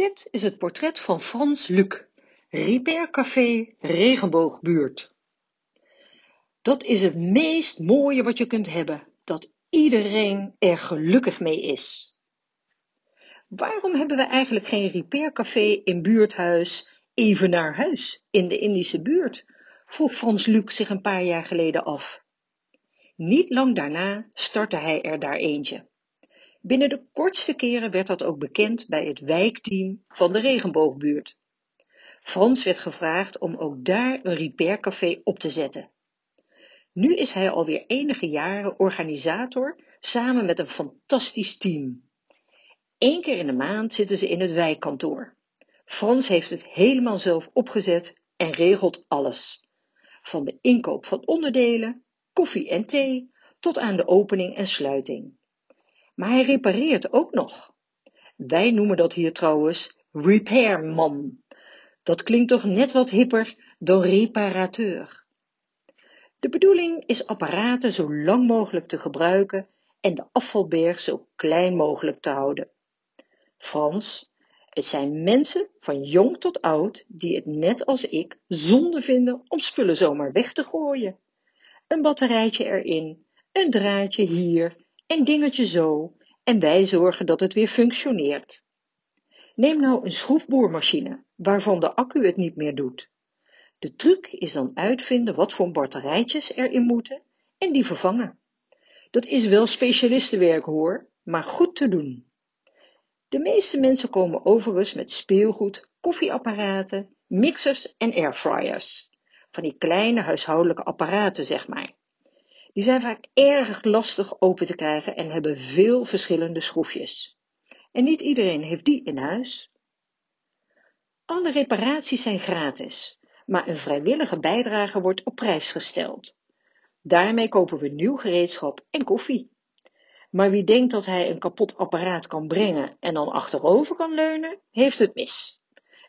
Dit is het portret van Frans Luc, Repair Café Regenboogbuurt. Dat is het meest mooie wat je kunt hebben, dat iedereen er gelukkig mee is. Waarom hebben we eigenlijk geen repaircafé in buurthuis even naar huis in de Indische buurt? vroeg Frans Luc zich een paar jaar geleden af. Niet lang daarna startte hij er daar eentje. Binnen de kortste keren werd dat ook bekend bij het wijkteam van de regenboogbuurt. Frans werd gevraagd om ook daar een repaircafé op te zetten. Nu is hij alweer enige jaren organisator samen met een fantastisch team. Eén keer in de maand zitten ze in het wijkkantoor. Frans heeft het helemaal zelf opgezet en regelt alles. Van de inkoop van onderdelen, koffie en thee, tot aan de opening en sluiting. Maar hij repareert ook nog. Wij noemen dat hier trouwens repairman. Dat klinkt toch net wat hipper dan reparateur. De bedoeling is apparaten zo lang mogelijk te gebruiken en de afvalberg zo klein mogelijk te houden. Frans, het zijn mensen van jong tot oud die het net als ik zonde vinden om spullen zomaar weg te gooien. Een batterijtje erin, een draadje hier, een dingetje zo, en wij zorgen dat het weer functioneert. Neem nou een schroefboormachine, waarvan de accu het niet meer doet. De truc is dan uitvinden wat voor batterijtjes erin moeten en die vervangen. Dat is wel specialistenwerk hoor, maar goed te doen. De meeste mensen komen overigens met speelgoed, koffieapparaten, mixers en airfryers. Van die kleine huishoudelijke apparaten, zeg maar. Die zijn vaak erg lastig open te krijgen en hebben veel verschillende schroefjes. En niet iedereen heeft die in huis. Alle reparaties zijn gratis, maar een vrijwillige bijdrage wordt op prijs gesteld. Daarmee kopen we nieuw gereedschap en koffie. Maar wie denkt dat hij een kapot apparaat kan brengen en dan achterover kan leunen, heeft het mis.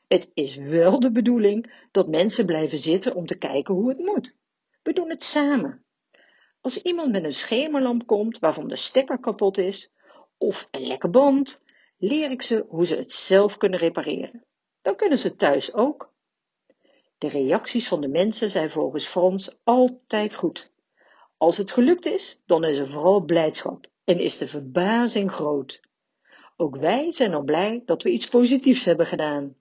Het is wel de bedoeling dat mensen blijven zitten om te kijken hoe het moet. We doen het samen. Als iemand met een schemerlamp komt waarvan de stekker kapot is, of een lekke band, leer ik ze hoe ze het zelf kunnen repareren. Dan kunnen ze thuis ook. De reacties van de mensen zijn volgens Frans altijd goed. Als het gelukt is, dan is er vooral blijdschap en is de verbazing groot. Ook wij zijn al blij dat we iets positiefs hebben gedaan.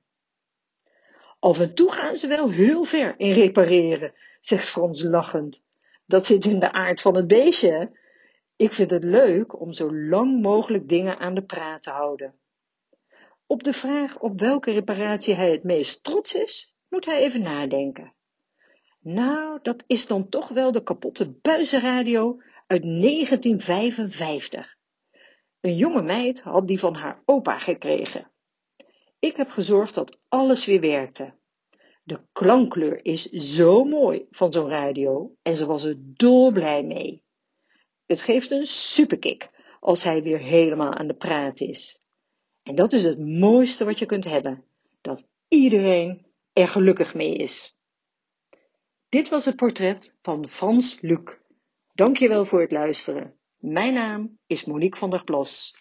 Af en toe gaan ze wel heel ver in repareren, zegt Frans lachend. Dat zit in de aard van het beestje. Ik vind het leuk om zo lang mogelijk dingen aan de praat te houden. Op de vraag op welke reparatie hij het meest trots is, moet hij even nadenken. Nou, dat is dan toch wel de kapotte buizenradio uit 1955. Een jonge meid had die van haar opa gekregen. Ik heb gezorgd dat alles weer werkte. De klankkleur is zo mooi van zo'n radio en ze was er dolblij mee. Het geeft een superkick als hij weer helemaal aan de praat is. En dat is het mooiste wat je kunt hebben, dat iedereen er gelukkig mee is. Dit was het portret van Frans Luc. Dankjewel voor het luisteren. Mijn naam is Monique van der Plas.